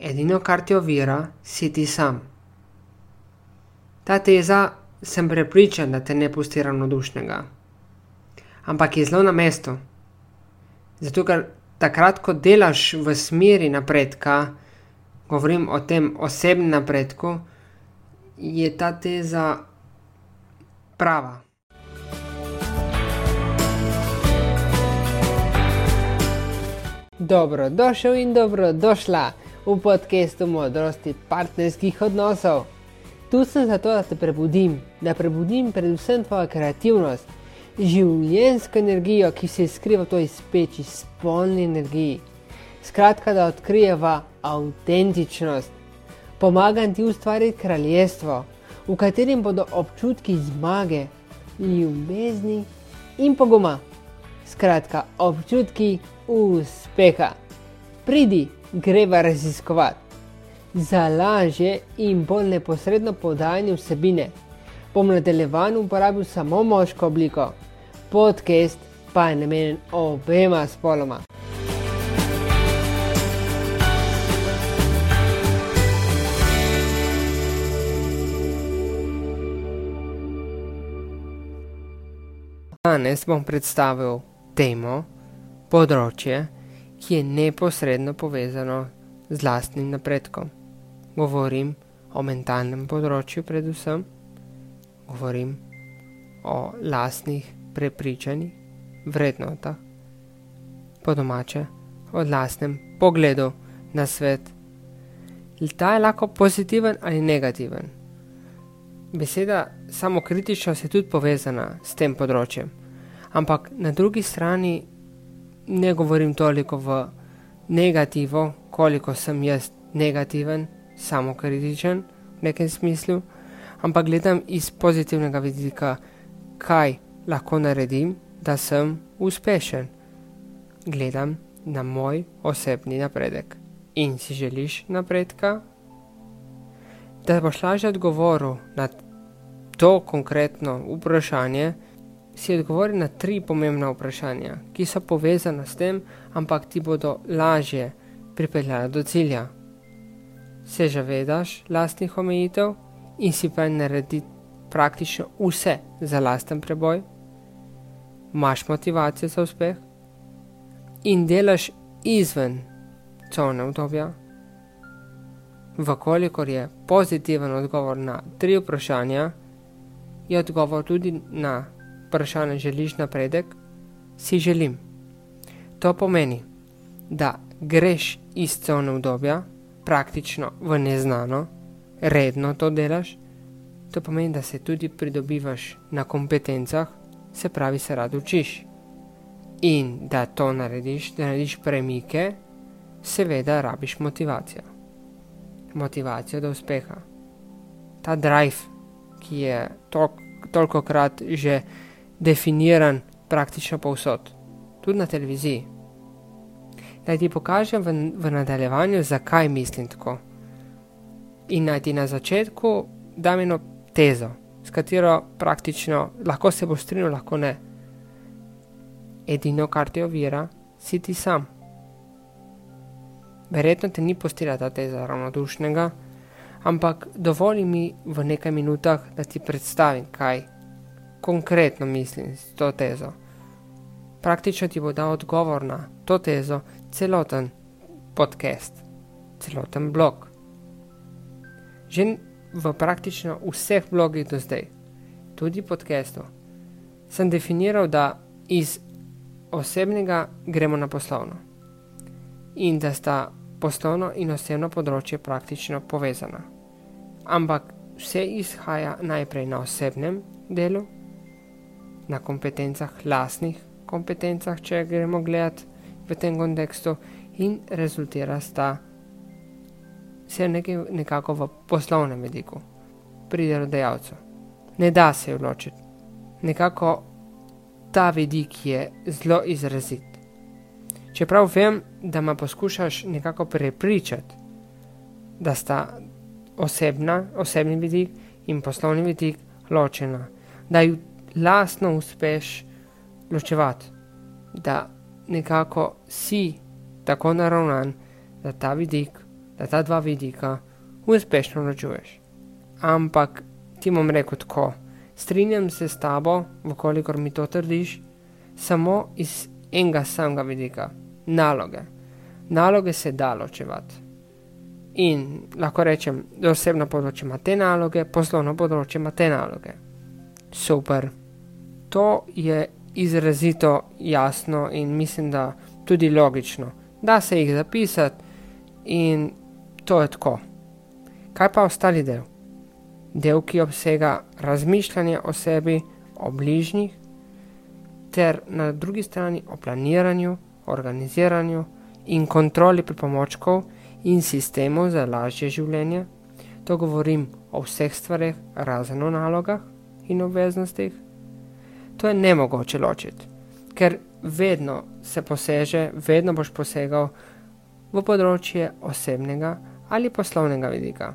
Edino, kar ti ovira, si ti sam. Ta teza sem prepričan, da te ne pusti ravnodušnega. Ampak je zelo na mestu. Zato, ker takrat, ko delaš v smeri napredka, govorim o tem osebnem napredku, je ta teza prava. Dobrodošel in dobrodošla v podkastu modrosti partnerskih odnosov. Tu sem zato, da te prebudim, da prebudim predvsem tvojo kreativnost, življensko energijo, ki se skriva v toj speči, spolni energiji. Skratka, da odkrijeva avtentičnost. Pomagam ti ustvariti kraljestvo, v katerem bodo občutki zmage, ljubezni in poguma. Skratka, občutki uspeha. Pridi, greva raziskovati. Za lažje in bolj neposredno podajanje vsebine bom v nadaljevanju uporabil samo moško obliko, podcast pa je namenjen obema spoloma. Danes bom predstavil temo, področje, ki je neposredno povezano z lastnim napredkom. Govorim o mentalnem področju, predvsem, govorim o lastnih prepričanjih, vrednotah, po domače, o lastnem pogledu na svet. Ta je lahko pozitiven ali negativen. Beseda samokritičnost je tudi povezana s tem področjem, ampak na drugi strani ne govorim toliko v negativo, koliko sem jaz negativen, samo kritičen v nekem smislu, ampak gledam iz pozitivnega vidika, kaj lahko naredim, da sem uspešen. Gledam na moj osebni napredek. In si želiš napredka? Da boš lažje odgovoril na to konkretno vprašanje, si odgovori na tri pomembna vprašanja, ki so povezana s tem, ampak ti bodo lažje pripeljala do cilja. Se zavedaš lastnih omejitev in si pa naredi praktično vse za lasten preboj? Imaš motivacijo za uspeh? In delaš izven cone obdobja? Vkolikor je pozitiven odgovor na tri vprašanja, je odgovor tudi na vprašanje želiš napredek, si želim. To pomeni, da greš iz cone obdobja, praktično v neznano, redno to delaš, to pomeni, da se tudi pridobivaš na kompetencah, se pravi, se rad učiš. In da to narediš, da narediš premike, seveda rabiš motivacijo. Motivacijo do uspeha. Ta drive, ki je toliko krat že definiran praktično povsod, tudi na televiziji. Naj ti pokažem v, v nadaljevanju, zakaj mislim tako. In naj ti na začetku dam eno tezo, s katero praktično lahko se boš strinjal, lahko ne. Edino, kar te ovira, si ti sam. Verjetno te ni postila ta teza ravnodušnega, ampak dovoli mi v nekaj minutah, da ti predstavim, kaj konkretno mislim s to tezo. Praktično ti bo dal odgovor na to tezo celoten podcast, celoten blog. Že v praktično vseh blogih do zdaj, tudi podcastu, sem definiral, da iz osebnega gremo na poslovno in da sta poslovno in osebno področje praktično povezana. Ampak vse izhaja najprej na osebnem delu, na kompetencah, lastnih kompetencah, če gremo gledati v tem kontekstu, in rezultira sta vse nekaj, nekako v poslovnem vidiku, pri delodajalcu. Ne da se odločiti. Nekako ta vidik je zelo izrazit. Čeprav vem, da me poskušaš nekako prepričati, da sta osebna, osebni vidik in poslovni vidik ločena, da ju lastno uspeš ločevati, da nekako si tako naravnan, da ta vidik da ta dva vidika uspešno ločuješ. Ampak ti bom rekel tako, strinjam se s tabo, vkolikor mi to trdiš, samo iz enega samega vidika, naloge. Naloge se da ločevati. In lahko rečem, da osebno področje ima te naloge, poslovno področje ima te naloge. Super. To je izrazito jasno in mislim, da tudi logično. Da se jih zapisati in to je tako. Kaj pa ostali del? Del, ki obsega razmišljanje o sebi, o bližnjih, ter na drugi strani o planiranju, organiziranju in kontroli pripomočkov in sistemov za lažje življenje. To govorim o vseh stvareh, razen o nalogah in obveznostih. To je nemogoče ločiti, ker vedno se poseže, vedno boš posegal v področje osebnega ali poslovnega vidika.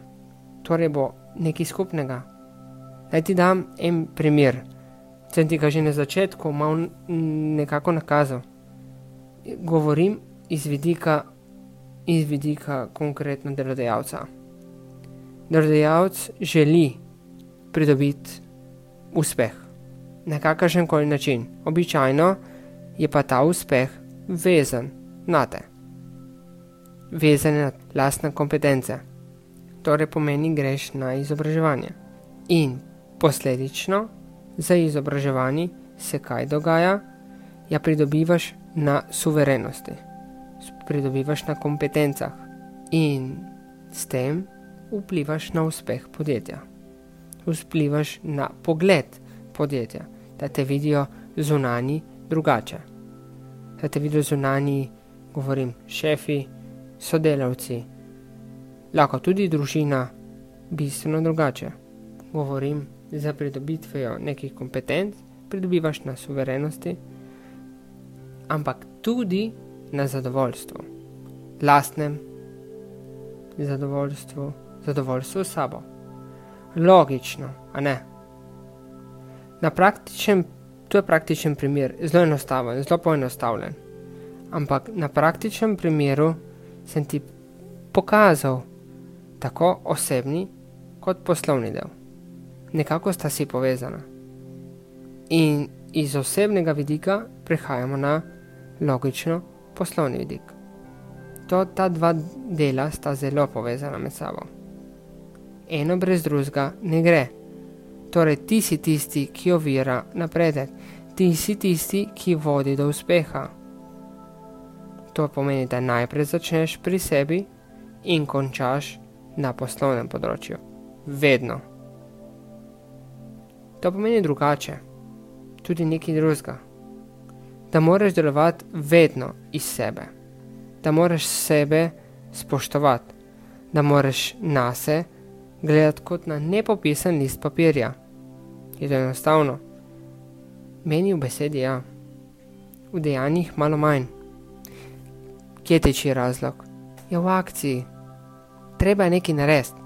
Torej bo nekaj skupnega. Naj ti dam en primer, sem ti ga že na začetku mal nekako nakazal. Govorim iz vidika, iz vidika konkretno delodajalca. Delodajalec želi pridobiti uspeh na kakršen koli način. Običajno je pa ta uspeh vezan na te vezane na lastne kompetence. Torej pomeni, greš na izobraževanje. In posledično za izobraževanje se kaj dogaja? Ja, pridobivaš na suverenosti, pridobivaš na kompetencah in s tem vplivaš na uspeh podjetja. Vplivaš na pogled podjetja, da te vidijo zunani drugače. Da te vidijo zunani, govorim, šefi, sodelavci, lahko tudi družina, bistveno drugače. Govorim, za pridobitvijo nekih kompetenc pridobivaš na suverenosti, ampak tudi na zadovoljstvu, lastnem zadovoljstvu, zadovoljstvu s sabo. Logično, a ne? Na praktičen, to je praktičen primer, zelo enostaven, zelo poenostavljen. Ampak na praktičnem primeru sem ti pokazal tako osebni kot poslovni del. Nekako sta si povezana. In iz osebnega vidika prehajamo na logično poslovni vidik. To, ta dva dela sta zelo povezana med sabo. Eno brez drugega ne gre. Torej, ti si tisti, ki ovira napredek, ti si tisti, ki vodi do uspeha. To pomeni, da najprej začneš pri sebi in končaš na poslovnem področju. Vedno. To pomeni drugače, tudi nekaj drugega. Da moraš delovati vedno iz sebe, da moraš sebe spoštovati, da moraš na se gledati kot na nepopisan list papirja. Je to enostavno? Meni v besedi ja, v dejanjih malo manj. Kje teči razlog? Je v akciji. Treba je nekaj narediti.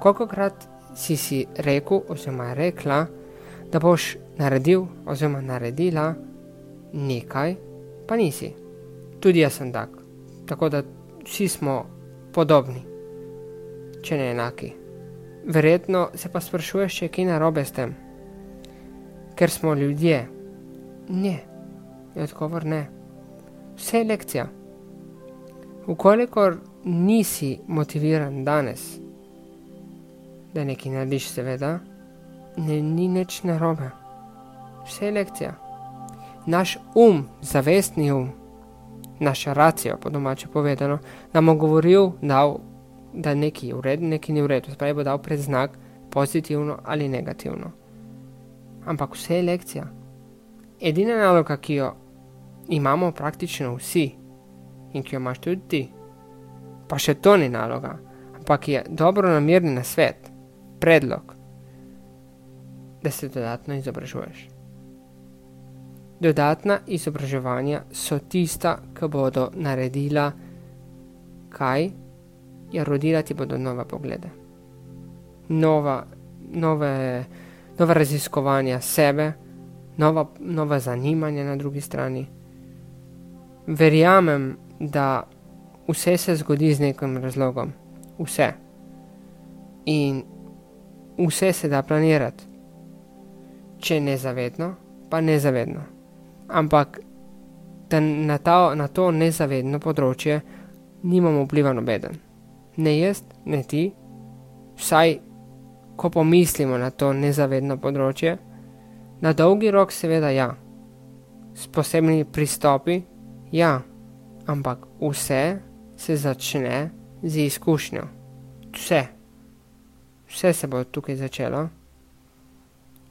Kolikokrat si si rekel, oziroma rekla, da boš naredil, oziroma naredila nekaj, pa nisi. Tudi jaz sem tak. Tako da vsi smo podobni, če ne enaki. Verjetno se pa sprašuješ, če je kaj narobe s tem, ker smo ljudje. Ne, je odgovor ne vse je lekcija. Ukolikor nisi motiviran danes, da nekaj narediš, seveda, ne, ni nič narobe. Vse je lekcija. Naš um, zavestni um, naša racija, po domače povedano, nam je govoril, dal, da nekaj je v redu, nekaj ni v redu, spravi bo dal predznak pozitivno ali negativno. Ampak vse je lekcija. Edina naloga, ki jo imamo praktično vsi in ki jo imaš tudi ti. Pa še to ni naloga, ampak je dobro namirni na svet, predlog, da se dodatno izobražuješ. Dodatna izobraževanja so tista, ki bodo naredila kaj, ja rodila ti bodo nove poglede. Nova, nove, nove raziskovanja sebe, nova, nova zanimanja na drugi strani verjamem, da vse se zgodi z nekim razlogom. Vse. In vse se da planirati. Če ne zavedno, pa ne zavedno. Ampak na, ta, na to nezavedno področje nimamo vpliva nobeden. Ne jaz, ne ti, vsaj ko pomislimo na to nezavedno področje, na dolgi rok seveda ja, s posebnimi pristopi ja, ampak vse se začne z izkušnjo. Vse. Vse se bo tukaj začelo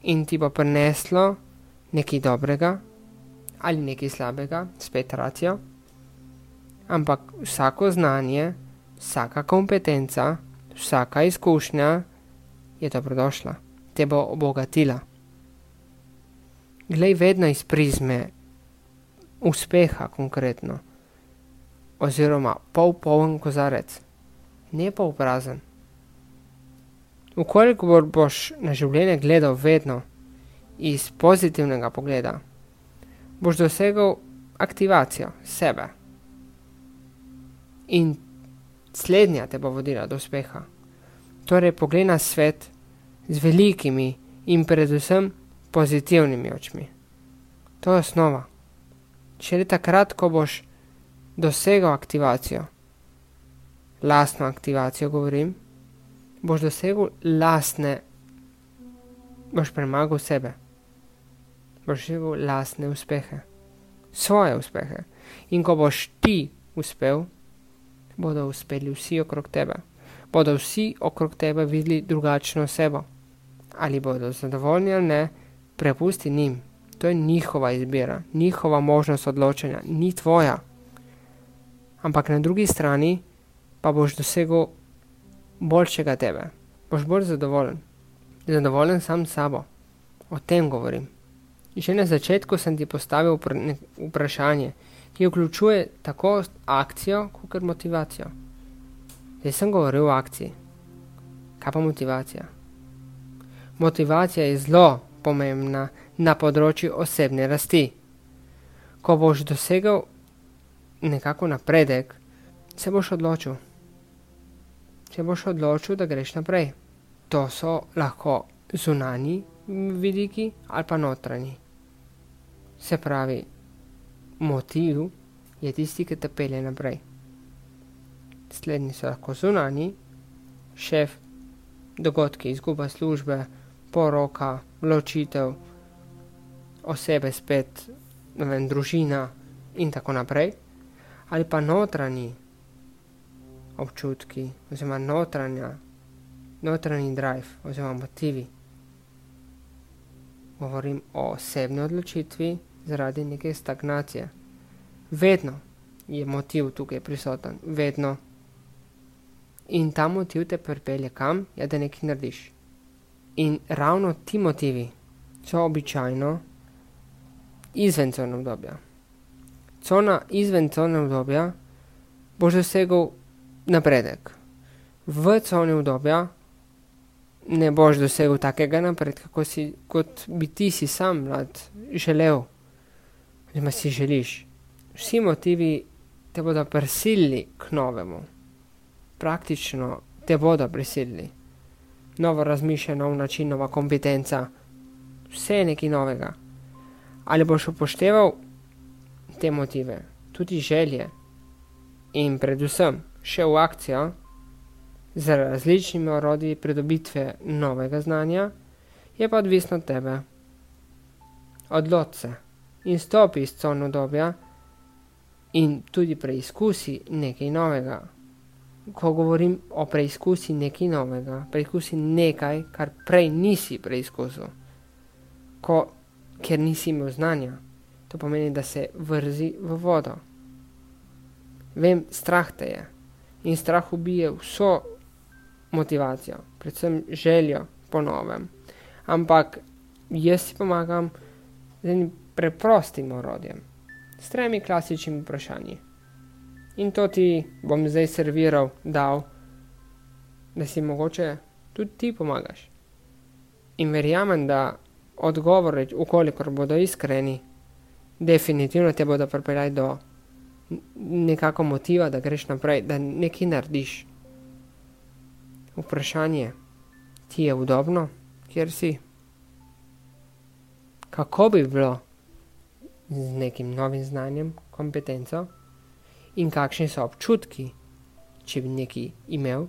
in ti bo prineslo nekaj dobrega ali nekaj slabega, spet racijo. Ampak vsako znanje, vsaka kompetenca, vsaka izkušnja je dobrodošla, te bo obogatila. Glej vedno iz prizme uspeha konkretno, oziroma pol poln kozarec, ne pol prazen. Ukolikor boš na življenje gledal vedno iz pozitivnega pogleda, boš dosegel aktivacijo sebe. In slednja te bo vodila do uspeha. Torej, poglej na svet z velikimi in predvsem pozitivnimi očmi. To je osnova. Šele takrat, ko boš dosegel aktivacijo, lastno aktivacijo govorim, boš dosegel lastne, boš premagal sebe boš živel lastne uspehe, svoje uspehe. In ko boš ti uspel, bodo uspeli vsi okrog tebe. Bodo vsi okrog tebe videli drugačno osebo. Ali bodo zadovoljni ali ne, prepusti njim. To je njihova izbira, njihova možnost odločanja, ni tvoja. Ampak na drugi strani pa boš dosegel boljšega tebe, boš bolj zadovoljen. Zadovoljen sam s sabo. O tem govorim. Že na začetku sem ti postavil vprašanje, ki vključuje tako akcijo, kot motivacijo. Zdaj sem govoril o akciji. Kaj pa motivacija? Motivacija je zelo pomembna na področju osebne rasti. Ko boš dosegel nekako napredek, se boš odločil. Se boš odločil, da greš naprej. To so lahko zunani vidiki ali pa notranji. Se pravi, motiv je tisti, ki te pelje naprej. Slednji so lahko zunani, šef, dogodki, izguba službe, poroka, ločitev, osebe spet, ne vem, družina in tako naprej, ali pa notranji občutki, oziroma notranja, notranji drive, oziroma motivi govorim o osebni odločitvi zaradi neke stagnacije. Vedno je motiv tukaj prisoten, vedno. In ta motiv te pripelje kam, je da nekaj narediš. In ravno ti motivi so običajno izven cone obdobja. Cona izven cone obdobja boš dosegel napredek. V coni obdobja ne boš dosegel takega napredka, kot, si, kot bi ti si sam mlad želel, oziroma si želiš. Vsi motivi te bodo prisilili k novemu, praktično te bodo prisilili. Novo razmišljanje, nov način, nova kompetenca, vse je nekaj novega. Ali boš upošteval te motive, tudi želje in predvsem še v akcijo, z različnimi orodji pridobitve novega znanja, je pa odvisno od tebe. Odloč se in stopi iz cone obdobja in tudi preizkusi nekaj novega. Ko govorim o preizkusi nekaj novega, preizkusi nekaj, kar prej nisi preizkusil, ko, ker nisi imel znanja. To pomeni, da se vrzi v vodo. Vem, strah te je in strah ubije vso motivacijo, predvsem željo po novem. Ampak jaz si pomagam z enim preprostim orodjem, s tremi klasičnimi vprašanji. In to ti bom zdaj serviral, dal, da si mogoče tudi ti pomagaš. In verjamem, da odgovori, ukolikor bodo iskreni, definitivno te bodo pripeljali do nekako motiva, da greš naprej, da nekaj narediš. Vprašanje, ti je udobno, kjer si? Kako bi bilo z nekim novim znanjem, kompetenco in kakšni so občutki, če bi nekaj imel,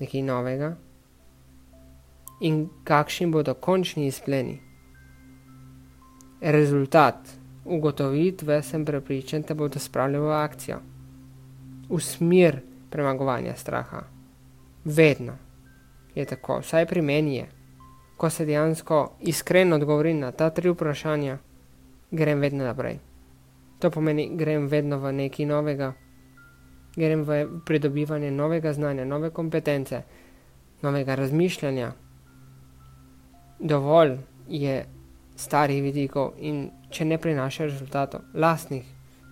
nekaj novega, in kakšni bodo končni izpleni. Rezultat ugotovitve sem prepričan, da bodo spravljali v akcijo, v smer premagovanja straha. Vedno je tako, vsaj pri meni je. Ko se dejansko iskreno odgovorim na ta tri vprašanja, grem vedno naprej. To pomeni, grem vedno v nekaj novega, grem v pridobivanje novega znanja, nove kompetence, novega razmišljanja. Dovolj je starih vidikov in če ne prinaša rezultatov, lastnih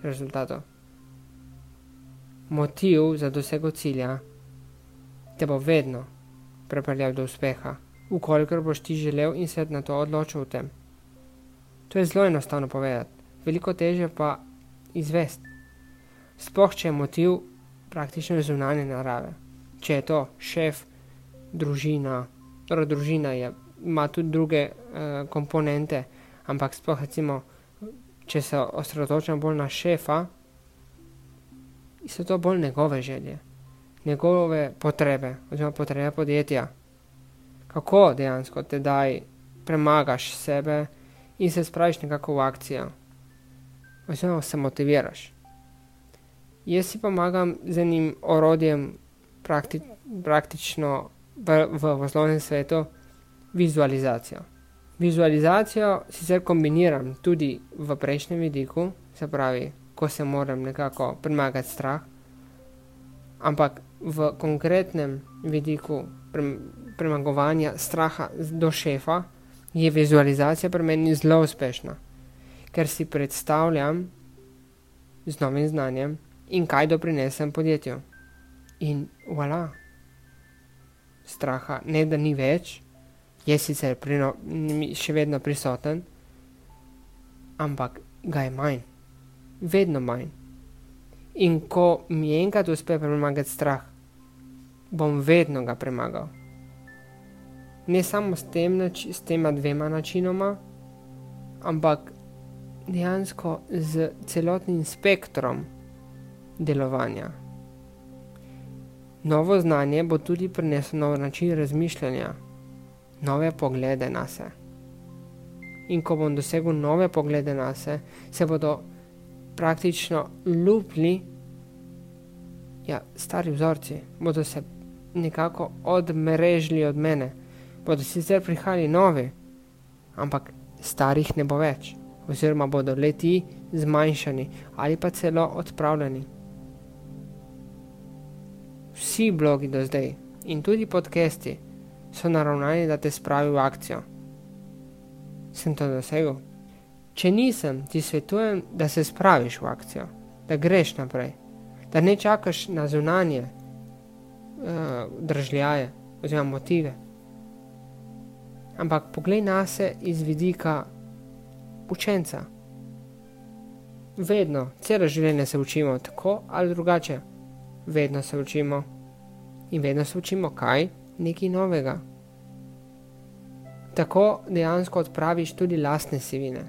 rezultatov. Motiv za dosego cilja te bo vedno pripeljal do uspeha, ukolikor boš ti želel in se na to odločil v tem. To je zelo enostavno povedati, veliko teže pa izvesti. Sploh če je motiv praktično zunanje narave. Če je to šef, družina, torej družina je, ima tudi druge uh, komponente, ampak sploh recimo če se osredotočam bolj na šefa, so to bolj njegove želje, njegove potrebe, oziroma potrebe podjetja. Kako dejansko te daj, premagaš sebe in se spraviš nekako v akcijo, oziroma se motiviraš. Jaz si pomagam z enim orodjem, prakti, praktično v, v poslovnem svetu, vizualizacijo. Vizualizacijo sicer kombiniram tudi v prejšnjem vidiku, se pravi, ko se moram nekako premagati strah, ampak v konkretnem vidiku premagovanja straha do šefa je vizualizacija pri meni zelo uspešna, ker si predstavljam z novim znanjem in kaj doprinesem podjetju. In voilà, straha ne da ni več je sicer prino, še vedno prisoten, ampak ga je manj, vedno manj. In ko mi enkrat uspe premagati strah, bom vedno ga premagal. Ne samo s, tem s tema dvema načinoma, ampak dejansko z celotnim spektrom delovanja. Novo znanje bo tudi prineslo nov način razmišljanja nove poglede na se. In ko bom dosegel nove poglede na se, se bodo praktično lupli, ja, stari vzorci, bodo se nekako odmrežili od mene, bodo sicer prihajali novi, ampak starih ne bo več, oziroma bodo leti zmanjšani ali pa celo odpravljeni. Vsi blogi do zdaj in tudi podcasti so naravnani, da te spravi v akcijo. Sem to dosegel? Če nisem, ti svetujem, da se spraviš v akcijo, da greš naprej, da ne čakaš na zunanje uh, držljaje oziroma motive. Ampak poglej na se iz vidika učenca. Vedno, celo življenje se učimo tako ali drugače. Vedno se učimo in vedno se učimo kaj nekaj novega. Tako dejansko odpraviš tudi lastne sivine.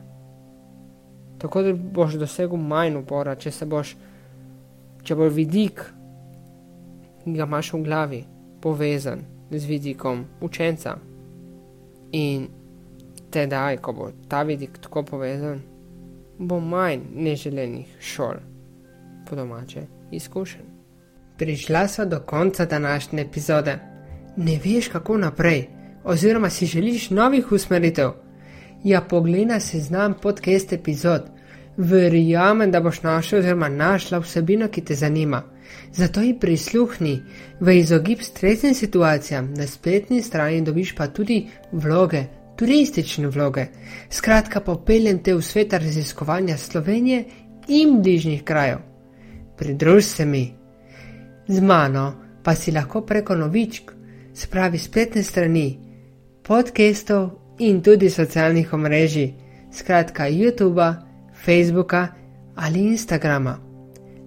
Tako da boš dosegel manj upora, če se boš, če bo vidik, ki ga imaš v glavi, povezan z vidikom učenca. In tedaj, ko bo ta vidik tako povezan, bo manj neželenih šol, po domače, izkušen. Prišla so do konca današnje epizode ne veš, kako naprej, oziroma si želiš novih usmeritev. Ja, poglej na seznam podcast epizod. Verjamem, da boš našel oziroma našla vsebino, ki te zanima. Zato ji prisluhni, v izogib stresnim situacijam, na spletni strani dobiš pa tudi vloge, turistične vloge. Skratka, popeljem te v svet raziskovanja Slovenije in bližnjih krajev. Pridruž se mi. Z mano pa si lahko preko novičk spravi spletne strani, podcastov in tudi socialnih omrežij, skratka YouTube, Facebooka ali Instagrama.